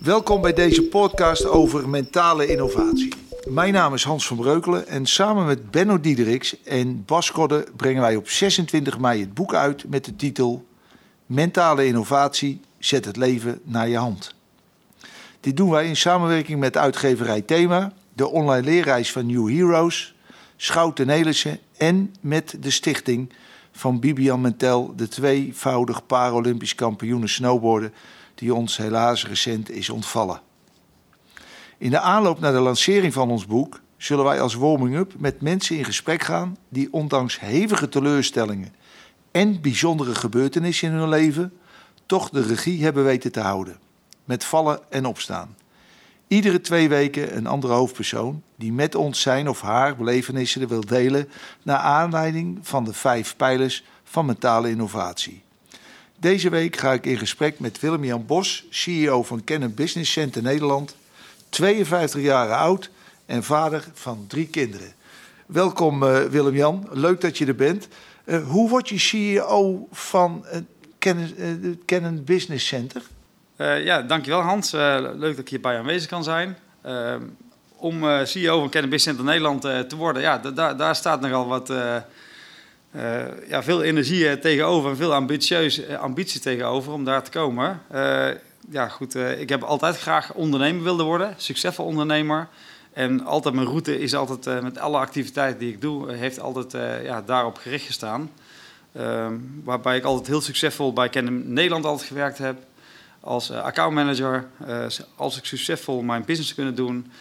Welkom bij deze podcast over mentale innovatie. Mijn naam is Hans van Breukelen en samen met Benno Diederiks en Bas Kodde brengen wij op 26 mei het boek uit met de titel Mentale innovatie zet het leven naar je hand. Dit doen wij in samenwerking met uitgeverij Thema, de online leerreis van New Heroes, Schouten Nelissen en met de stichting van Bibian Mentel, de tweevoudig Paralympisch kampioene snowboarden die ons helaas recent is ontvallen. In de aanloop naar de lancering van ons boek zullen wij als warming-up met mensen in gesprek gaan die ondanks hevige teleurstellingen en bijzondere gebeurtenissen in hun leven toch de regie hebben weten te houden, met vallen en opstaan. Iedere twee weken een andere hoofdpersoon die met ons zijn of haar belevenissen wil delen naar aanleiding van de vijf pijlers van mentale innovatie. Deze week ga ik in gesprek met Willem-Jan Bos, CEO van Canon Business Center Nederland, 52 jaar oud en vader van drie kinderen. Welkom uh, Willem-Jan, leuk dat je er bent. Uh, hoe word je CEO van uh, Canon, Business Center? ja, dankjewel Hans. leuk dat ik hierbij aanwezig kan zijn. Om CEO van Canon Business Center Nederland te worden, ja, daar staat nogal wat uh, ja, veel energie tegenover en veel ambitieus, eh, ambitie tegenover om daar te komen. Ja, goed, ik heb altijd graag ondernemer willen worden, succesvol ondernemer. En altijd mijn route is altijd met alle activiteiten die ik doe, heeft altijd ja, daarop gericht gestaan. Ehm, waarbij ik altijd heel succesvol bij Canon Nederland altijd gewerkt heb. Als accountmanager, als ik succesvol mijn business kunnen doen.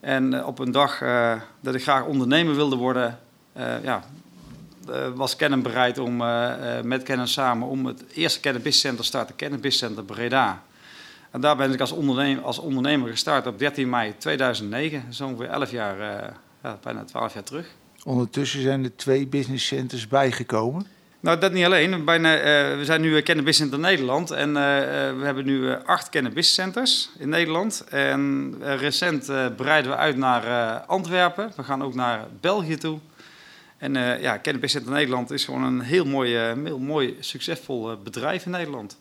En op een dag dat ik graag ondernemer wilde worden, ja, eh, was Canon bereid om eh, eh, met Canon samen om het eerste Business Center te starten, Business Center Breda. En daar ben ik als ondernemer, als ondernemer gestart op 13 mei 2009, zo ongeveer 11 jaar, ja, bijna 12 jaar terug. Ondertussen zijn er twee business centers bijgekomen. Nou, dat niet alleen. Bijna, we zijn nu Canon Business Center Nederland en we hebben nu acht Business Centers in Nederland. En recent breiden we uit naar Antwerpen. We gaan ook naar België toe. En uh, ja, Cannabis Center Nederland is gewoon een heel mooi, uh, heel mooi succesvol uh, bedrijf in Nederland.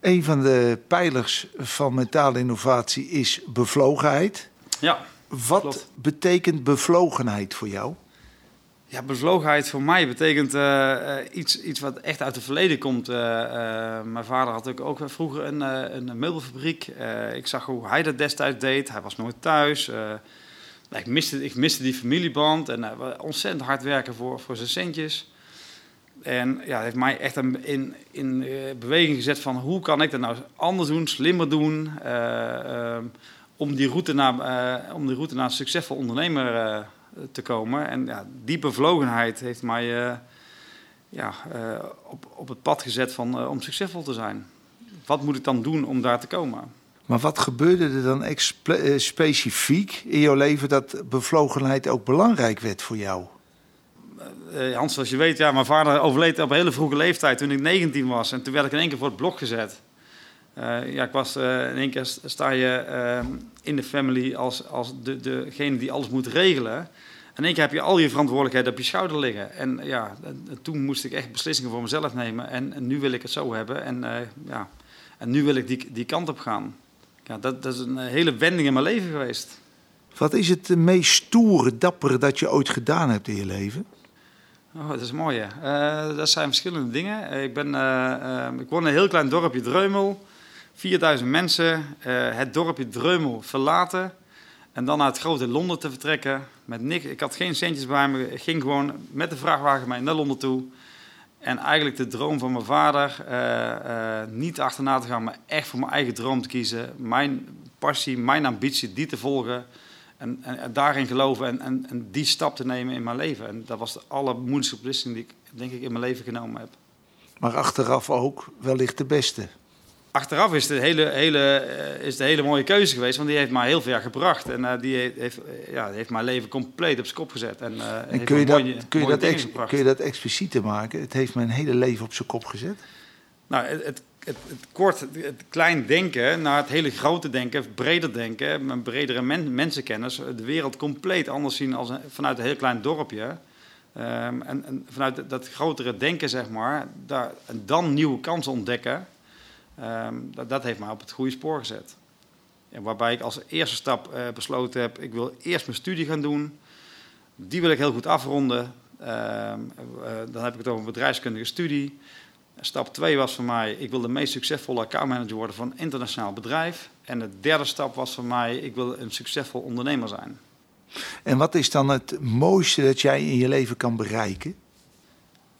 Een van de pijlers van mentale innovatie is bevlogenheid. Ja. Wat klopt. betekent bevlogenheid voor jou? Ja, bevlogenheid voor mij betekent iets, iets wat echt uit het verleden komt. mijn vader had ook vroeger een, een meubelfabriek. ik zag hoe hij dat destijds deed. Hij was nooit thuis ik, miste, ik miste die familieband en uh, ontzettend hard werken voor, voor zijn centjes. En ja, heeft mij echt in, in uh, beweging gezet van hoe kan ik dat nou anders doen, slimmer doen. Uh, om, die route naar, om die route naar een succesvol ondernemer te komen. En ja, die bevlogenheid heeft mij ja, op, op het pad gezet van, om succesvol te zijn. Wat moet ik dan doen om daar te komen? Maar wat gebeurde er dan eh, specifiek in jouw leven dat bevlogenheid ook belangrijk werd voor jou? Uh, Hans, zoals je weet, ja, mijn vader overleed op een hele vroege leeftijd toen ik 19 was. En toen werd ik in één keer voor het blok gezet. Ja, ik was in één keer sta je in de family als, als de, degene die alles moet regelen. In één keer heb je al je verantwoordelijkheid op je schouder liggen. En ja, toen moest ik echt beslissingen voor mezelf nemen. En, en nu wil ik het zo hebben. En, ja, en nu wil ik die, die kant op gaan ja, dat, dat is een hele wending in mijn leven geweest. Wat is het meest stoere, dappere dat je ooit gedaan hebt in je leven? Oh, dat is mooi, uh, dat zijn verschillende dingen. Ik, ben, uh, ik woon in een heel klein dorpje Dreumel. 4000 mensen. het dorpje Dreumel verlaten. En dan naar het grote Londen te vertrekken. Met niks. Ik had geen centjes bij me. Ik ging gewoon met de vrachtwagen mee naar Londen toe. En eigenlijk de droom van mijn vader, uh, uh, niet achterna te gaan, maar echt voor mijn eigen droom te kiezen. Mijn passie, mijn ambitie, die te volgen. En, en, daarin geloven en, en, en, die stap te nemen in mijn leven. En dat was de allermoeilijkste beslissing die ik, denk ik, in mijn leven genomen heb. Maar achteraf ook wellicht de beste achteraf is het, een hele, hele, eh, is het een hele mooie keuze geweest, want die heeft mij heel ver gebracht. En uh, die heeft, uh, ja, heeft mijn leven compleet op zijn kop gezet. En, uh, en kun, je dat, mooie, kun, je dat ex, kun je dat explicieter maken? Het heeft mijn hele leven op zijn kop gezet? Nou, het, het, het, het kort, het klein denken naar het hele grote denken, breder denken, mijn bredere men, mensenkennis, de wereld compleet anders zien als vanuit een heel klein dorpje. Um, en, en, vanuit dat grotere denken, zeg maar, daar, en dan nieuwe kansen ontdekken. Um, dat, dat, heeft mij op het goede spoor gezet. waarbij ik als eerste stap besloten heb, ik wil eerst mijn studie gaan doen. Die wil ik heel goed afronden. Ehm, dan heb ik het over een bedrijfskundige studie. Stap 2 was voor mij, ik wil de meest succesvolle accountmanager worden van een internationaal bedrijf. En de derde stap was voor mij, ik wil een succesvol ondernemer zijn. En wat is dan het mooiste dat jij in je leven kan bereiken?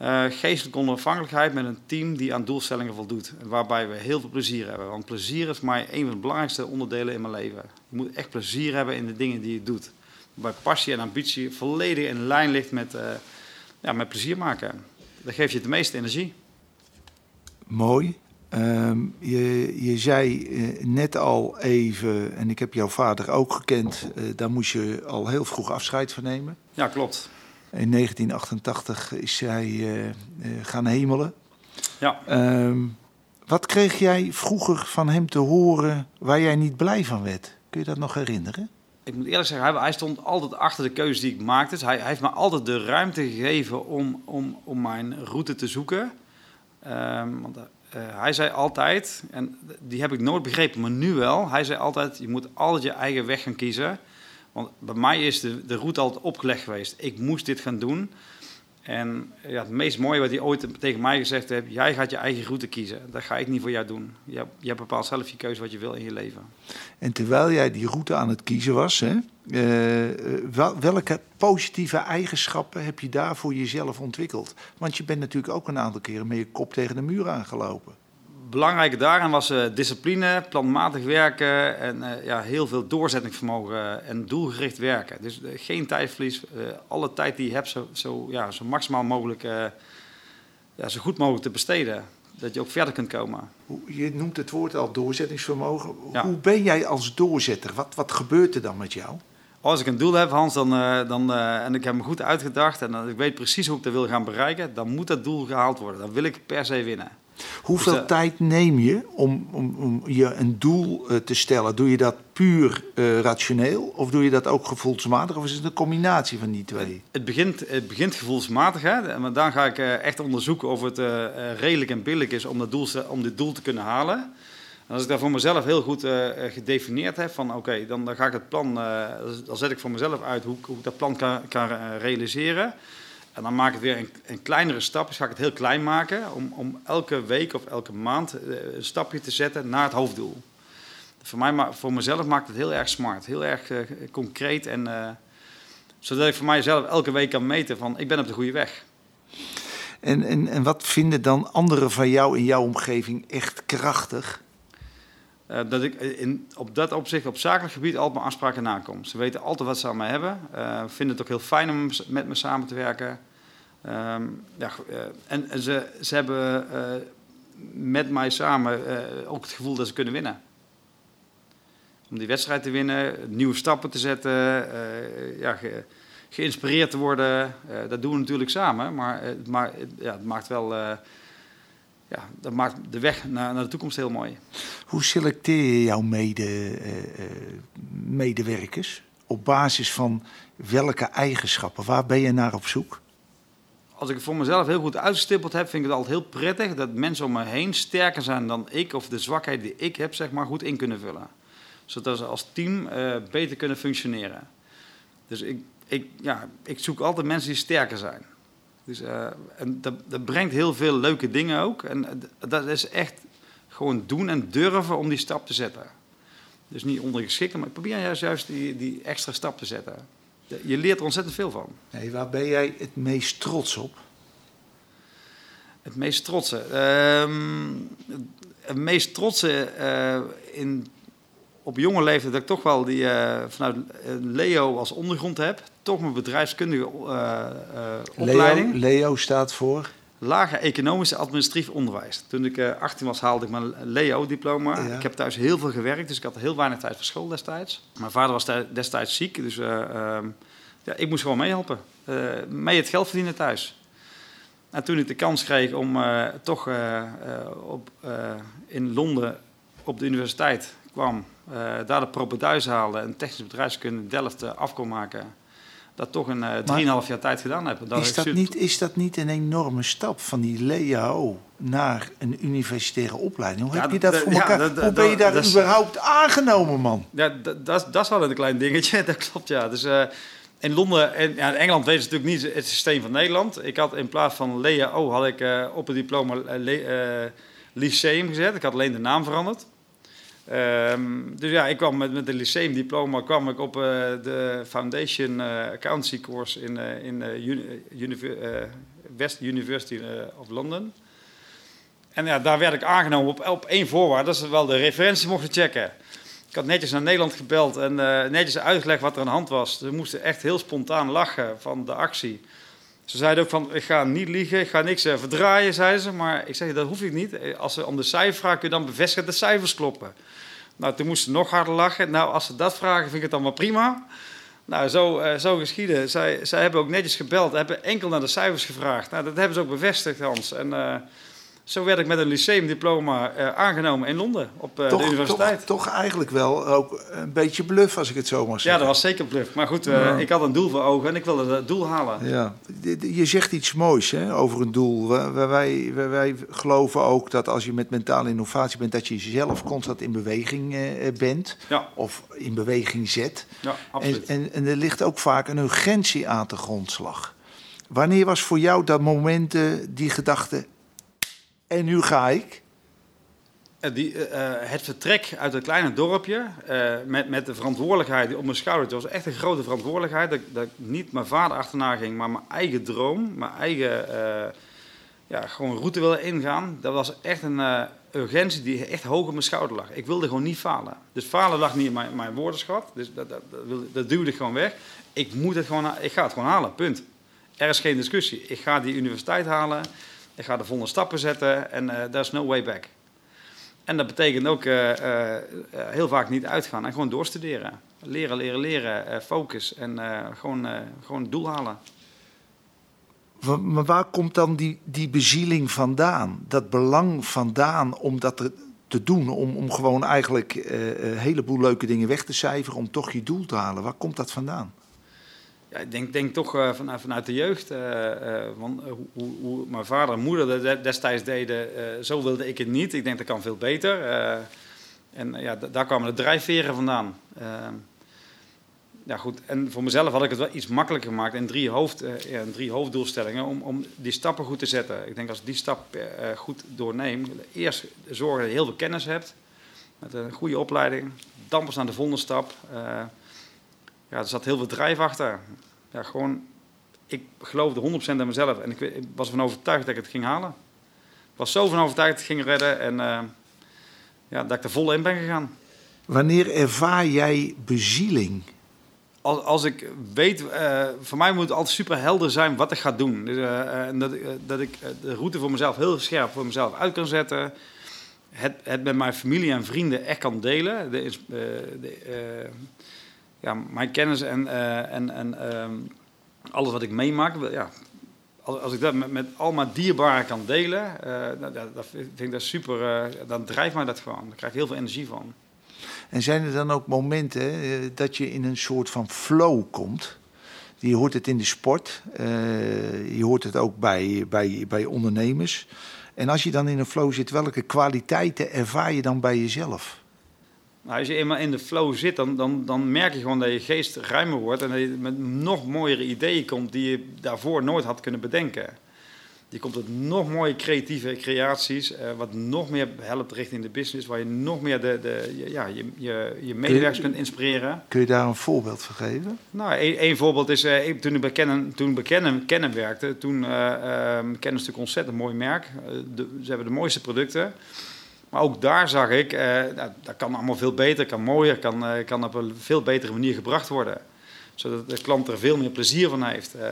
Uh, geestelijke onafhankelijkheid met een team die aan doelstellingen voldoet. Waarbij we heel veel plezier hebben. Want plezier is mij een van de belangrijkste onderdelen in mijn leven. Je moet echt plezier hebben in de dingen die je doet. Waarbij passie en ambitie volledig in lijn ligt met, uh, ja, met plezier maken. Dat geeft je de meeste energie. Mooi. Ehm, je, je zei uh, net al even, en ik heb jouw vader ook gekend, daar moest je al heel vroeg afscheid van nemen. Ja, klopt. In 1988 is zij uh, uh, gaan hemelen. Ja. Um, wat kreeg jij vroeger van hem te horen waar jij niet blij van werd? Kun je dat nog herinneren? Ik moet eerlijk zeggen, hij, hij stond altijd achter de keuze die ik maakte. Dus hij, hij, heeft me altijd de ruimte gegeven om, om, om mijn route te zoeken. Um, want uh, hij zei altijd, en die heb ik nooit begrepen, maar nu wel. Hij zei altijd, je moet altijd je eigen weg gaan kiezen. Want bij mij is de, de route altijd opgelegd geweest. Ik moest dit gaan doen. En ja, het meest mooie wat hij ooit tegen mij gezegd heeft: jij gaat je eigen route kiezen. Dat ga ik niet voor jou doen. Je bepaalt zelf je keuze wat je wil in je leven. En terwijl jij die route aan het kiezen was, hè, uh, welke positieve eigenschappen heb je daar voor jezelf ontwikkeld? Want je bent natuurlijk ook een aantal keren met je kop tegen de muur aangelopen belangrijke daarin was uh, discipline, planmatig werken en uh, ja, heel veel doorzettingsvermogen en doelgericht werken. Dus geen tijdverlies, alle tijd die je hebt zo, zo, ja, zo maximaal mogelijk, ja, zo goed mogelijk te besteden. Dat je ook verder kunt komen. Je noemt het woord al doorzettingsvermogen. Hoe ben jij als doorzetter? Wat, wat gebeurt er dan met jou? Als ik een doel heb, Hans, dan, dan, en ik heb me goed uitgedacht en ik weet precies hoe ik dat wil gaan bereiken, dan moet dat doel gehaald worden. Dan wil ik per se winnen. Hoeveel dus, tijd neem je om, om, om je een doel uh, te stellen? Doe je dat puur uh, rationeel of doe je dat ook gevoelsmatig? Of is het een combinatie van die twee? Het begint, het begint gevoelsmatig, hè? maar dan ga ik uh, echt onderzoeken of het redelijk en billig is om, dat doel, om dit doel te kunnen halen. En als ik daar voor mezelf heel goed gedefinieerd heb, van oké, dan, dan ga ik het plan, dan zet ik voor mezelf uit hoe, hoe ik dat plan kan, kan realiseren. En dan maak ik het weer een, een kleinere stap. Dus ga ik het heel klein maken om, om elke week of elke maand eh, een stapje te zetten naar het hoofddoel. Voor, mij, voor mezelf maakt het heel erg smart, heel erg uh, concreet. En, uh, zodat ik voor mijzelf elke week kan meten van ik ben op de goede weg. En, en, en wat vinden dan anderen van jou in jouw omgeving echt krachtig? Uh, dat ik in, op dat opzicht, op zakelijk gebied, altijd mijn afspraken nakom. Ze weten altijd wat ze aan mij hebben. Uh, vinden het ook heel fijn om met me samen te werken. Um, ja, uh, en, ze, ze hebben met mij samen ook het gevoel dat ze kunnen winnen. Om die wedstrijd te winnen, nieuwe stappen te zetten, ja, ge, geïnspireerd te worden. dat doen we natuurlijk samen, maar, maar ja, het maakt wel ja, dat maakt de weg naar, naar de toekomst heel mooi. Hoe selecteer je jouw mede, uh, medewerkers? Op basis van welke eigenschappen? Waar ben je naar op zoek? Als ik het voor mezelf heel goed uitgestippeld heb, vind ik het altijd heel prettig dat mensen om me heen sterker zijn dan ik of de zwakheid die ik heb, zeg maar, goed in kunnen vullen. Zodat ze als team uh, beter kunnen functioneren. Dus ik, ik, ja, ik zoek altijd mensen die sterker zijn. Dus, uh, en dat, dat, brengt heel veel leuke dingen ook. En dat is echt gewoon doen en durven om die stap te zetten. Dus niet ondergeschikt, maar probeer juist, juist die, die extra stap te zetten. Je leert er ontzettend veel van. Hey, waar ben jij het meest trots op? Het meest trotse? Uh, het meest trotse uh, in op jonge leeftijd dat ik toch wel die, uh, vanuit Leo als ondergrond heb. Toch mijn bedrijfskundige uh, opleiding. Leo, Leo staat voor? Lager economisch administratief onderwijs. Toen ik 18 was haalde ik mijn Leo-diploma. Ik heb thuis heel veel gewerkt, dus ik had heel weinig tijd voor school destijds. Mijn vader was destijds ziek, dus ehm, ja, ik moest gewoon meehelpen. mee het geld verdienen thuis. En toen ik de kans kreeg om toch op, in Londen op de universiteit kwam, daar de propeduis haalde en technische bedrijfskunde in Delft uh, af kon maken. dat toch een uh, 3,5 jaar tijd gedaan heb. Dat is, dat niet, is dat niet een enorme stap van die LEAO naar een universitaire opleiding? Hoe heb je dat voor elkaar? Hoe ben je daar überhaupt aangenomen, man? Ja, dat, dat, is wel een klein dingetje, dat klopt, ja. Dus in Londen en ja, in Engeland weten ze natuurlijk niet het systeem van Nederland. Ik had in plaats van LEAO had ik op het diploma lyceum gezet. Ik had alleen de naam veranderd. Um, dus ja, ik kwam met, met de diploma kwam ik op uh, de Foundation uh, Accountancy course in, uh, in West University of London. En ja, daar werd ik aangenomen op, op één voorwaarde, dat ze wel de referentie mochten checken. Ik had netjes naar Nederland gebeld en netjes uitgelegd wat er aan de hand was. Ze moesten echt heel spontaan lachen van de actie. Ze zeiden ook van, ik ga niet liegen, ik ga niks verdraaien, zeiden ze. Maar ik zeg, dat hoef ik niet. Als ze om de cijfer vragen, kun je dan bevestigen dat de cijfers kloppen. Nou, toen moesten ze nog harder lachen. Nou, als ze dat vragen, vind ik het dan wel prima. Nou, zo, uh, zo geschieden. Zij, zij hebben ook netjes gebeld, hebben enkel naar de cijfers gevraagd. Nou, dat hebben ze ook bevestigd, Hans. En zo werd ik met een lyceumdiploma uh, aangenomen in Londen op uh, de universiteit. Toch, toch, eigenlijk wel ook een beetje bluff, als ik het zo mag zeggen. Ja, dat was zeker bluff. Maar goed, uh, ik had een doel voor ogen en ik wilde het doel halen. Ja. Je zegt iets moois hè, over een doel. Wij, wij, wij, geloven ook dat als je met mentale innovatie bent, dat je zelf constant in beweging bent. Ja. Of in beweging zet. Ja, absoluut. En, en, en er ligt ook vaak een urgentie aan de grondslag. Wanneer was voor jou dat moment die gedachte, en nu ga ik. Uh, die, uh, het vertrek uit het kleine dorpje met, met de verantwoordelijkheid op mijn schouder. Het was echt een grote verantwoordelijkheid. Dat, dat ik niet mijn vader achterna ging, maar mijn eigen droom, mijn eigen ja, gewoon route wilde ingaan. Dat was echt een urgentie die echt hoog op mijn schouder lag. Ik wilde gewoon niet falen. Dus falen lag niet in mijn, mijn woordenschat. Dus dat, dat, dat, dat duwde ik gewoon weg. Ik, moet het gewoon, ik ga het gewoon halen, punt. Er is geen discussie. Ik ga die universiteit halen. Ik ga de volgende stappen zetten en uh, there's no way back. En dat betekent ook uh, uh, heel vaak niet uitgaan en gewoon doorstuderen. Leren, leren, leren, focus en gewoon, gewoon doel halen. Maar waar komt dan die, die bezieling vandaan? Dat belang vandaan om dat te, te doen? Om, om gewoon eigenlijk een heleboel leuke dingen weg te cijferen om toch je doel te halen? Waar komt dat vandaan? Ja, ik denk, denk toch uh, vanuit, vanuit de jeugd. Want, hoe, hoe, mijn vader en moeder destijds deden, zo wilde ik het niet. Ik denk dat kan veel beter. en ja, daar kwamen de drijfveren vandaan. ja, goed. En voor mezelf had ik het wel iets makkelijker gemaakt in drie, hoofd, drie hoofddoelstellingen om, om die stappen goed te zetten. Ik denk als ik die stap goed doorneem, eerst zorgen dat je heel veel kennis hebt, met een goede opleiding, dan pas naar de volgende stap ja, er zat heel veel drijf achter. Ja, gewoon, ik geloofde 100% in mezelf en ik, ik, was ervan overtuigd dat ik het ging halen. Ik was zo van overtuigd dat ik het ging redden en uh, ja, dat ik er vol in ben gegaan. Wanneer ervaar jij bezieling? Als, als ik weet, uh, voor mij moet het altijd super helder zijn wat ik ga doen. Dus, uh, dat, dat ik de route voor mezelf heel scherp voor mezelf uit kan zetten. Het, het met mijn familie en vrienden echt kan delen. De, de, ja, mijn kennis en, uh, en, en ehm, alles wat ik meemaak, ja, als, als ik dat met, met al mijn dierbaren kan delen, uh, dat, dat, vind ik dat super, uh, dan drijft mij dat gewoon. Daar krijg ik heel veel energie van. En zijn er dan ook momenten dat je in een soort van flow komt? Je hoort het in de sport, je hoort het ook bij, bij, bij ondernemers. En als je dan in een flow zit, welke kwaliteiten ervaar je dan bij jezelf? Nou, als je eenmaal in de flow zit, dan, dan, dan merk je gewoon dat je geest ruimer wordt en dat je met nog mooiere ideeën komt die je daarvoor nooit had kunnen bedenken. Je komt tot nog mooie creatieve creaties, uh, wat nog meer helpt richting de business, waar je nog meer de, de, ja, je, je, je medewerkers kunt inspireren. Kun je daar een voorbeeld van geven? Nou, één voorbeeld is, uh, toen ik bij Canon, toen bij Canon, Canon werkte, toen uh, uh, Canon is natuurlijk een ontzettend mooi merk. De, ze hebben de mooiste producten. Maar ook daar zag ik, uh, nou, dat kan allemaal veel beter, kan mooier, kan, uh, kan op een veel betere manier gebracht worden. Zodat de klant er veel meer plezier van heeft. Uh,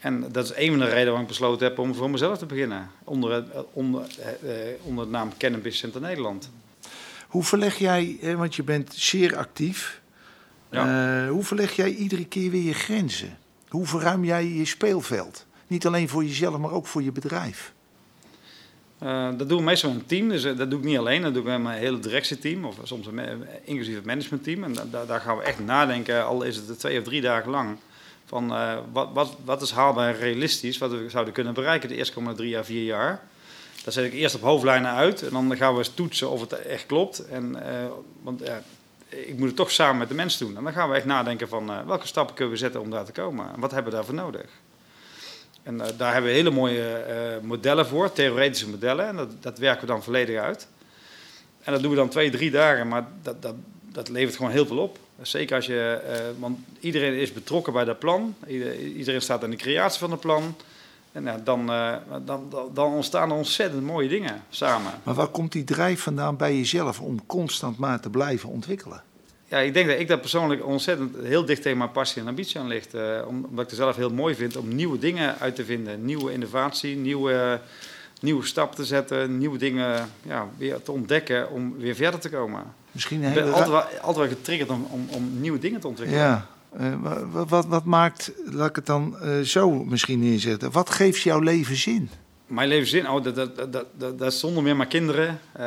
en dat is een van de redenen waarom ik besloten heb om voor mezelf te beginnen. Onder, onder, onder de naam Cannabis Center Nederland. Hoe verleg jij, want je bent zeer actief. Ja. hoe verleg jij iedere keer weer je grenzen? Hoe verruim jij je speelveld? Niet alleen voor jezelf, maar ook voor je bedrijf. Uh, dat doen we meestal met een team, dus uh, dat doe ik niet alleen. Dat doe ik met mijn hele directieteam, of soms een inclusief het managementteam. En da daar gaan we echt nadenken, al is het twee of drie dagen lang. Van wat, wat, wat is haalbaar en realistisch, wat we zouden kunnen bereiken de eerste komende drie jaar, vier jaar. Daar zet ik eerst op hoofdlijnen uit en dan gaan we eens toetsen of het echt klopt. En, want ik moet het toch samen met de mensen doen. En dan gaan we echt nadenken van welke stappen kunnen we zetten om daar te komen. En wat hebben we daarvoor nodig? En daar hebben we hele mooie modellen voor, theoretische modellen. En dat, dat werken we dan volledig uit. En dat doen we dan twee, drie dagen, maar dat, dat, dat levert gewoon heel veel op. Zeker als je, uh, want iedereen is betrokken bij dat plan. Iedereen staat aan de creatie van het plan. En dan, dan, dan ontstaan er ontzettend mooie dingen samen. Maar waar komt die drijf vandaan bij jezelf om constant maar te blijven ontwikkelen? Ja, ik denk dat ik dat persoonlijk ontzettend heel dicht tegen mijn passie en ambitie aan ligt. omdat ik het zelf heel mooi vind om nieuwe dingen uit te vinden. Nieuwe innovatie, nieuwe nieuwe stap te zetten, nieuwe dingen ja, weer te ontdekken om weer verder te komen. Misschien. Ik ben altijd wel, altijd wel getriggerd om, om, om nieuwe dingen te ontwikkelen. Ja. Uh, wat, wat, wat, maakt, laat ik het dan uh, zo misschien neerzetten, wat geeft jouw leven zin? Mijn leven zin? Oh, dat, dat, dat, dat, dat is zonder meer mijn kinderen, uh,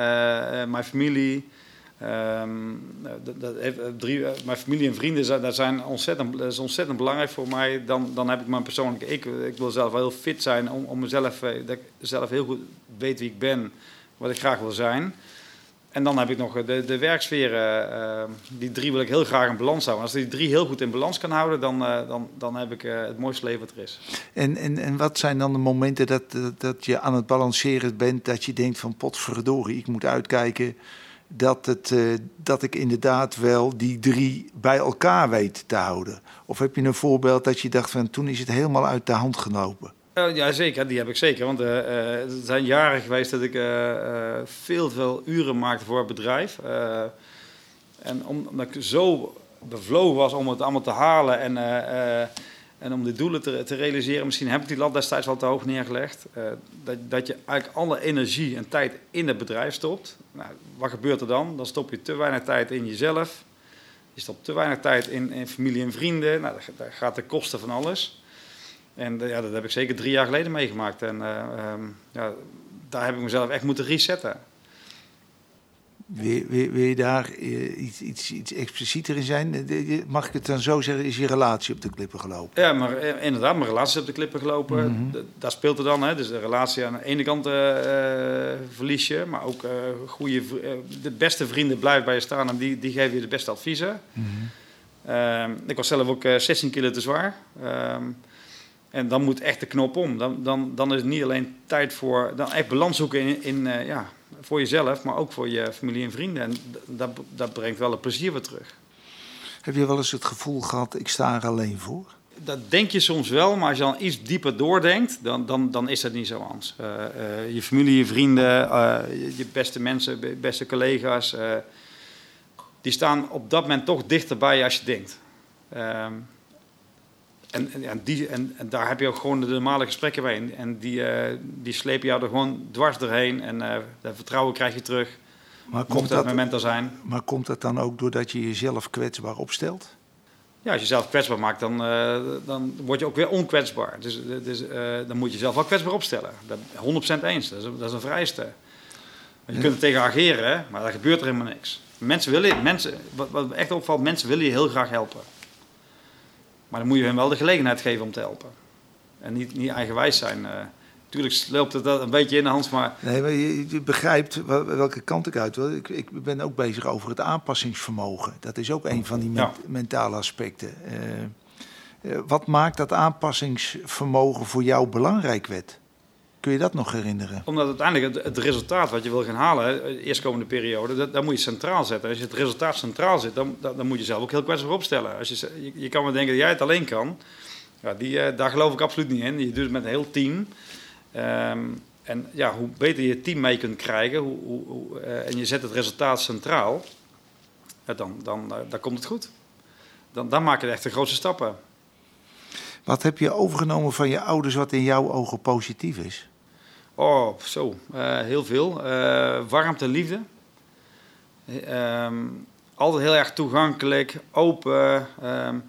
mijn familie, Um, dat, dat heeft, eh, eh, mijn familie en vrienden dat zijn ontzettend, dat is ontzettend belangrijk voor mij. Dan, dan heb ik mijn persoonlijke ik. Ik wil zelf wel heel fit zijn om, om mezelf, eh, dat ik zelf heel goed weet wie ik ben, wat ik graag wil zijn. En dan heb ik nog de, de werksferen. Uh, die drie wil ik heel graag in balans houden. Als ik die drie heel goed in balans kan houden, dan, dan, dan heb ik het mooiste leven wat er is. En, en, en wat zijn dan de momenten dat, dat je aan het balanceren bent, dat je denkt van potverdorie, ik moet uitkijken dat, het, uh, dat ik inderdaad wel die drie bij elkaar weet te houden? Of heb je een voorbeeld dat je dacht van toen is het helemaal uit de hand gelopen? Uh, ja, zeker. Die heb ik zeker. Want uh, het zijn jaren geweest dat ik veel, veel uren maakte voor het bedrijf. en omdat ik zo bevlogen was om het allemaal te halen en en om die doelen te, te, realiseren, misschien heb ik die lat destijds al te hoog neergelegd. Uh, dat, dat je eigenlijk alle energie en tijd in het bedrijf stopt. Nou, wat gebeurt er dan? Dan stop je te weinig tijd in jezelf. Je stopt te weinig tijd in, in familie en vrienden. Nou, dat, gaat de kosten van alles. En uh, ja, dat heb ik zeker drie jaar geleden meegemaakt. En uh, um, ja, daar heb ik mezelf echt moeten resetten. Wil, wil, wil je daar uh, iets, iets, iets explicieter in zijn? Mag ik het dan zo zeggen, is je relatie op de klippen gelopen? Ja, maar uh, inderdaad, mijn relatie is op de klippen gelopen. Mm -hmm. Daar speelt er dan. Hè. Dus de relatie aan de ene kant uh, verlies je, maar ook goede, de beste vrienden blijven bij je staan en die, die geven je de beste adviezen. Mm -hmm. ik was zelf ook 16 kilo te zwaar. Um, en dan moet echt de knop om. Dan, dan, dan is het niet alleen tijd voor. Dan echt balans zoeken in, in ja, voor jezelf, maar ook voor je familie en vrienden. En dat, dat brengt wel een plezier weer terug. Heb je wel eens het gevoel gehad, ik sta er alleen voor? Dat denk je soms wel, maar als je dan iets dieper doordenkt, dan, dan, dan is dat niet zo anders. Uh, uh, je familie, je vrienden, uh, je beste mensen, beste collega's, die staan op dat moment toch dichterbij je als je denkt. En, en, die, en, en, daar heb je ook gewoon de normale gesprekken bij. En die, uh, die slepen jou er gewoon dwars doorheen. En uh, dat vertrouwen krijg je terug. Maar komt dat, moment er zijn. Maar komt dat dan ook doordat je jezelf kwetsbaar opstelt? Ja, als je jezelf kwetsbaar maakt, dan, uh, dan word je ook weer onkwetsbaar. Dus, dus dan moet je jezelf wel kwetsbaar opstellen. Dat, 100% eens, dat is, dat is een vereiste. je kunt er tegen ageren, maar daar gebeurt er helemaal niks. Mensen willen, mensen, wat, wat echt opvalt, mensen willen je heel graag helpen. Maar dan moet je hem wel de gelegenheid geven om te helpen. En niet, niet eigenwijs zijn. Natuurlijk uh, loopt het een beetje in de hand, maar... Nee, maar je, je begrijpt welke kant ik uit wil. Ik, ik, ben ook bezig over het aanpassingsvermogen. Dat is ook een van die ja. mentale aspecten. Uh, uh, wat maakt dat aanpassingsvermogen voor jou belangrijk werd? Kun je dat nog herinneren? Omdat uiteindelijk het, het resultaat wat je wil gaan halen, de eerstkomende periode, dat, dat, moet je centraal zetten. Als je het resultaat centraal zet, dan, dan, dan moet je zelf ook heel kwetsbaar opstellen. Als je, je, je, kan wel denken dat jij het alleen kan. Ja, die, uh, daar geloof ik absoluut niet in. Je doet het met een heel team. Um, en ja, hoe beter je het team mee kunt krijgen hoe, hoe, hoe, uh, en je zet het resultaat centraal, dan, dan, uh, dan komt het goed. Dan, dan maak je echt de grootste stappen. Wat heb je overgenomen van je ouders wat in jouw ogen positief is? Oh, zo. Uh, heel veel. Uh, warmte, liefde. Um, altijd heel erg toegankelijk, open, um,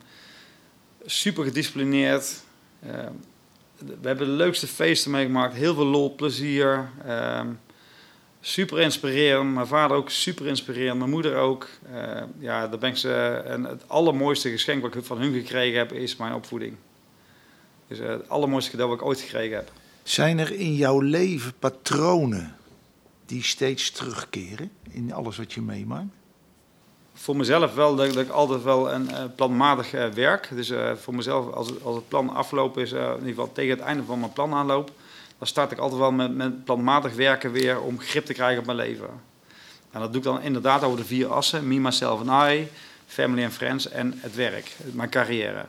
super gedisciplineerd. Um, we hebben de leukste feesten meegemaakt, heel veel lol, plezier. super inspirerend. Mijn vader ook super inspirerend. Mijn moeder ook. Ja, daar ben ik ze, en het allermooiste geschenk wat ik van hun gekregen heb, is mijn opvoeding. Dus uh, het allermooiste cadeau wat ik ooit gekregen heb. Zijn er in jouw leven patronen die steeds terugkeren in alles wat je meemaakt? Voor mezelf wel dat, ik altijd wel een uh, planmatig uh, werk. Dus uh, voor mezelf, als het, als het plan afgelopen is, in ieder geval tegen het einde van mijn plan aanloop, dan start ik altijd wel met, met planmatig werken weer om grip te krijgen op mijn leven. En dat doe ik dan inderdaad over de vier assen: me, myself en I, family and friends en het werk, mijn carrière.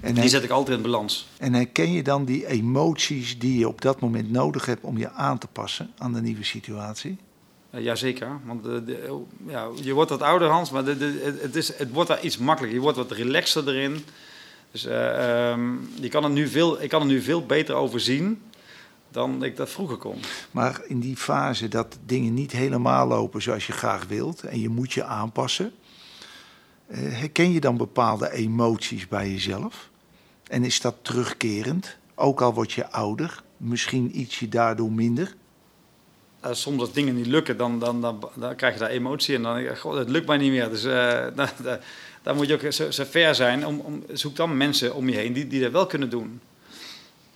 En die zet ik altijd in balans. En herken je dan die emoties die je op dat moment nodig hebt om je aan te passen aan de nieuwe situatie? Uh, Jazeker, want de, de, ja, je wordt wat ouder, Hans, maar de, het, is, het wordt daar iets makkelijker. Je wordt wat relaxer erin. Dus uh, um, je kan er nu veel, ik kan er nu veel beter overzien dan ik dat vroeger kon. Maar in die fase dat dingen niet helemaal lopen zoals je graag wilt en je moet je aanpassen, herken je dan bepaalde emoties bij jezelf? En is dat terugkerend? Ook al word je ouder, misschien ietsje daardoor minder? Uh, soms als dingen niet lukken, dan, dan, dan, krijg je daar emotie en dan god, het lukt mij niet meer. Dus uh, dan moet je ook zo, zo zijn. Om, om, zoek dan mensen om je heen die, die dat wel kunnen doen.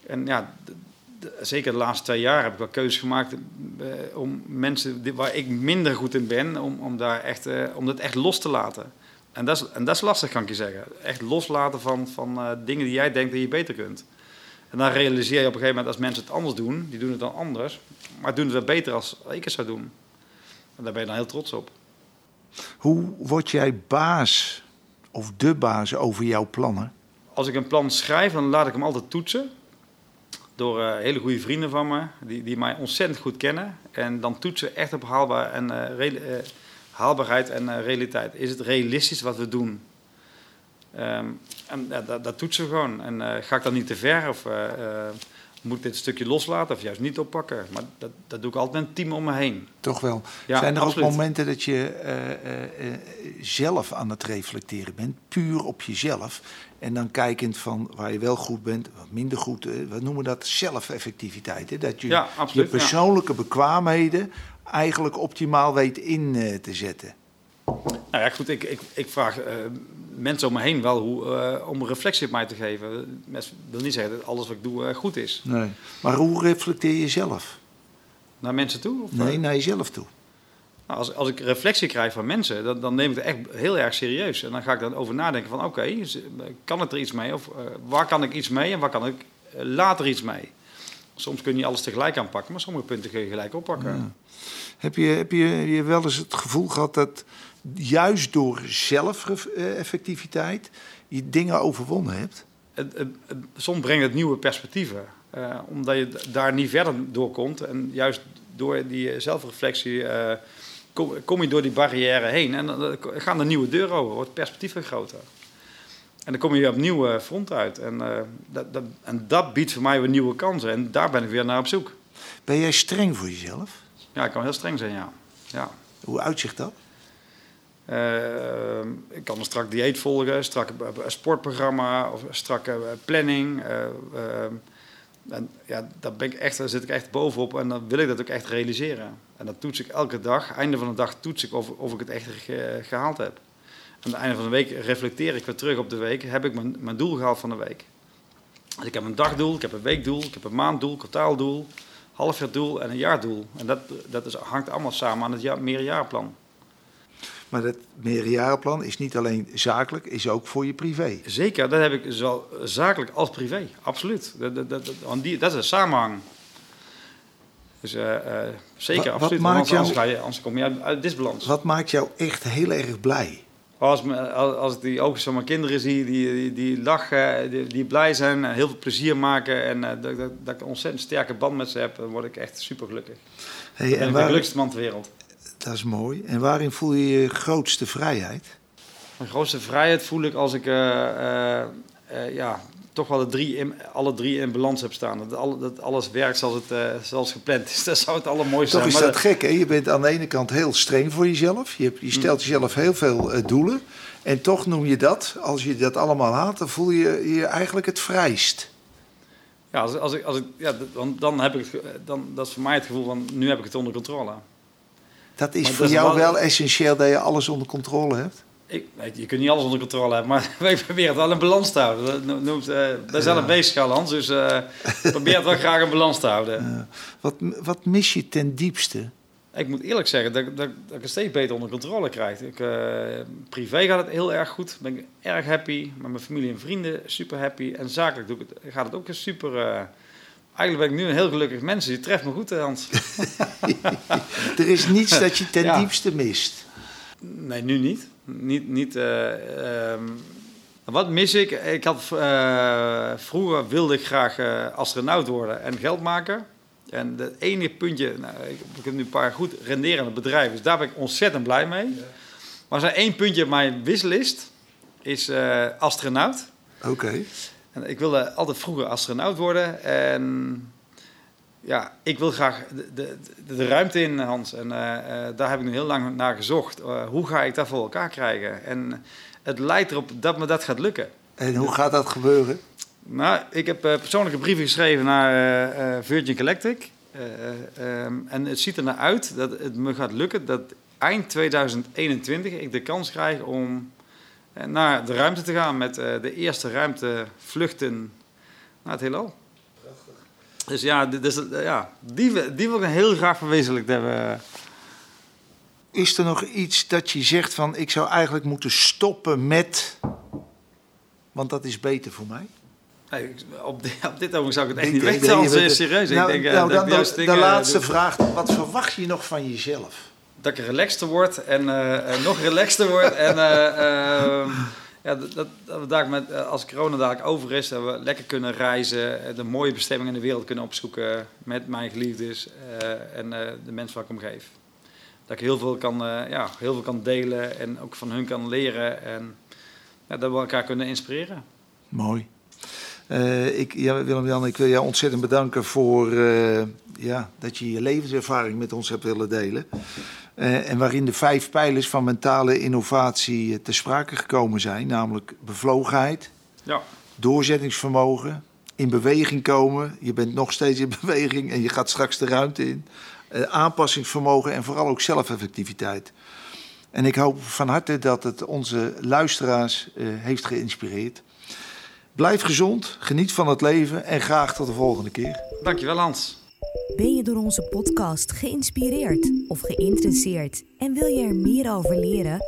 En ja, zeker de laatste twee jaar heb ik wel keuzes gemaakt om mensen waar ik minder goed in ben, om, om, daar echt, om dat echt los te laten. En dat, is, en dat is lastig, kan ik je zeggen. Echt loslaten van, van uh, dingen die jij denkt dat je beter kunt. En dan realiseer je op een gegeven moment als mensen het anders doen, die doen het dan anders, maar doen het wel beter als ik het zou doen. En daar ben je dan heel trots op. Hoe word jij baas of de baas over jouw plannen? Als ik een plan schrijf, dan laat ik hem altijd toetsen door uh, hele goede vrienden van me, die, die mij ontzettend goed kennen. En dan toetsen echt op haalbaar en, uh, uh, haalbaarheid en realiteit. Is het realistisch wat we doen? Um, en dat, dat toetsen we gewoon. En ga ik dan niet te ver of moet ik dit stukje loslaten of juist niet oppakken? Maar dat, dat doe ik altijd met een team om me heen. Toch wel. Ja, Zijn er absoluut. ook momenten dat je zelf aan het reflecteren bent, puur op jezelf? En dan kijkend van waar je wel goed bent, wat minder goed. We noemen dat zelfeffectiviteit. Hè? Dat je ja, absoluut, je persoonlijke ja. bekwaamheden eigenlijk optimaal weet in uh, te zetten. Nou ja, goed, ik, ik, ik vraag uh, mensen om me heen wel hoe, uh, om een reflectie op mij te geven. Dat wil niet zeggen dat alles wat ik doe goed is. Nee. Maar hoe reflecteer je zelf? Naar mensen toe? Of nee, naar jezelf toe. Nou, als, als ik reflectie krijg van mensen, dan, dan neem ik het echt heel erg serieus. En dan ga ik dan over nadenken van oké, okay, kan het er iets mee? Of waar kan ik iets mee en waar kan ik later iets mee? Soms kun je niet alles tegelijk aanpakken, maar sommige punten kun je gelijk oppakken. Ja. Heb, je, heb je, je wel eens het gevoel gehad dat juist door zelfeffectiviteit je dingen overwonnen hebt? Soms brengt het nieuwe perspectieven. Uh, omdat je daar niet verder door komt. En juist door die zelfreflectie kom, kom je door die barrière heen en dan gaan er nieuwe deuren open, wordt het perspectief groter. En dan kom je weer op nieuwe front uit. En, uh, dat, dat, en dat biedt voor mij weer nieuwe kansen. En daar ben ik weer naar op zoek. Ben jij streng voor jezelf? Ja, ik kan heel streng zijn, ja. ja. Hoe uitzicht dat? Uh, ik kan een strak dieet volgen, strak sportprogramma of strakke planning. Uh, en ja, daar, ben ik echt, daar zit ik echt bovenop en dan wil ik dat ook echt realiseren. En dat toets ik elke dag. Einde van de dag toets ik of, of ik het echt ge, gehaald heb. Aan het einde van de week reflecteer ik weer terug op de week. Heb ik mijn, mijn doel gehaald van de week? Dus ik heb een dagdoel, ik heb een weekdoel, ik heb een maanddoel, kwartaaldoel, halfjaardoel en een jaardoel. En dat, dat is, hangt allemaal samen aan het jaar, meerjarenplan. Maar dat meerjarenplan is niet alleen zakelijk, is ook voor je privé. Zeker, dat heb ik zowel zakelijk als privé, absoluut. Dat, dat, dat, die, dat is een samenhang. Dus uh, uh, zeker, wat, absoluut. Wat maakt jou, anders, je, anders kom je uit, uit disbalans. Wat maakt jou echt heel erg blij? Als, als, ik die oogjes van mijn kinderen zie, die, die, die lachen, die, die, blij zijn, heel veel plezier maken en uh, dat, dat, dat, ik een ontzettend sterke band met ze heb, dan word ik echt super gelukkig. Hey, en ben ik waar... de gelukkigste man ter wereld. Dat is mooi. En waarin voel je je grootste vrijheid? Mijn grootste vrijheid voel ik als ik uh, uh, ja, toch wel de drie in, alle drie in balans heb staan. Dat, dat alles werkt zoals het uh, zoals gepland is. Dat zou het allermooiste zijn. Toch is dat, dat gek, hè? Je bent aan de ene kant heel streng voor jezelf. Je, hebt, je stelt mm. jezelf heel veel doelen. En toch noem je dat, als je dat allemaal haalt, dan voel je je eigenlijk het vrijst. Ja, als, als ik, als ik, ja dan, dan heb ik het, dan, dat is voor mij het gevoel van nu heb ik het onder controle. Dat is Maar voor dat is jou wel- wel essentieel dat je alles onder controle hebt. Ik, je kunt niet alles onder controle hebben, maar ik probeer het wel in balans te houden. Dat no- noemt, eh ben zelf bezig, Hans, dus eh, ik probeer het wel graag in balans te houden. Wat, wat mis je ten diepste? Ik moet eerlijk zeggen dat, dat, dat ik het steeds beter onder controle krijg. Ik, eh, privé gaat het heel erg goed. Ben ik erg happy. Met mijn familie en vrienden super happy. En zakelijk doe ik het, gaat het ook super... eh, eigenlijk ben ik nu een heel gelukkig mens. Je treft me goed, Hans. Er is niets dat je ten Ja. diepste mist. Nee, nu niet. Niet, niet eh, ehm, wat mis ik? Ik had, eh, vroeger wilde ik graag eh, astronaut worden en geld maken. En het enige puntje, nou, ik, ik heb nu een paar goed renderende bedrijven, dus daar ben ik ontzettend blij mee. Maar er is één puntje op mijn wishlist, is astronaut. Oké. En ik wilde altijd vroeger astronaut worden. En ja, ik wil graag de, de, de, ruimte in, Hans. En eh, eh, daar heb ik nu heel lang naar gezocht. Eh, hoe ga ik dat voor elkaar krijgen? En het lijkt erop dat me dat gaat lukken. En hoe gaat dat gebeuren? Nou, ik heb persoonlijke brieven geschreven naar Virgin Galactic. Eh, eh, ehm, en het ziet er naar uit dat het me gaat lukken dat eind 2021 ik de kans krijg om naar de ruimte te gaan met de eerste ruimtevluchten naar het heelal. Dus ja, is, eh, ja die, wil- die wil ik heel graag verwezenlijkt hebben. Is er nog iets dat je zegt van ik zou eigenlijk moeten stoppen met... Want dat is beter voor mij. Ik- op, dit, op dit ogenblik zou ik het echt niet weten, je- eh, serieus. Nou, ik denk, eh, nou, dat dan ik de, de dingen laatste vraag. Wat verwacht je nog van jezelf? dat ik relaxter word en eh, eh, nog relaxter word. En eh, ehm, ja, dat, dat, we daar met, eh, als corona dadelijk over is, dat we lekker kunnen reizen, eh, de mooie bestemmingen in de wereld kunnen opzoeken met mijn geliefdes eh, en de mensen waar ik om geef. Dat ik heel veel, kan, ja, heel veel kan delen en ook van hun kan leren en dat we elkaar kunnen inspireren. Mooi. Ik, ja, Willem-Jan, ik wil jou ontzettend bedanken voor ja, dat je je levenservaring met ons hebt willen delen. Eh, en waarin de vijf pijlers van mentale innovatie eh, ter sprake gekomen zijn, namelijk bevlogenheid, Ja, doorzettingsvermogen, in beweging komen. Je bent nog steeds in beweging en je gaat straks de ruimte in. Eh, aanpassingsvermogen en vooral ook zelfeffectiviteit. En ik hoop van harte dat het onze luisteraars heeft geïnspireerd. Blijf gezond, geniet van het leven en graag tot de volgende keer. dankjewel Hans. Ben je door onze podcast geïnspireerd of geïnteresseerd en wil je er meer over leren?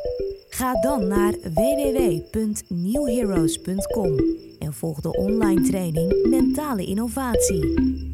Ga dan naar www.newheroes.com en volg de online training Mentale Innovatie.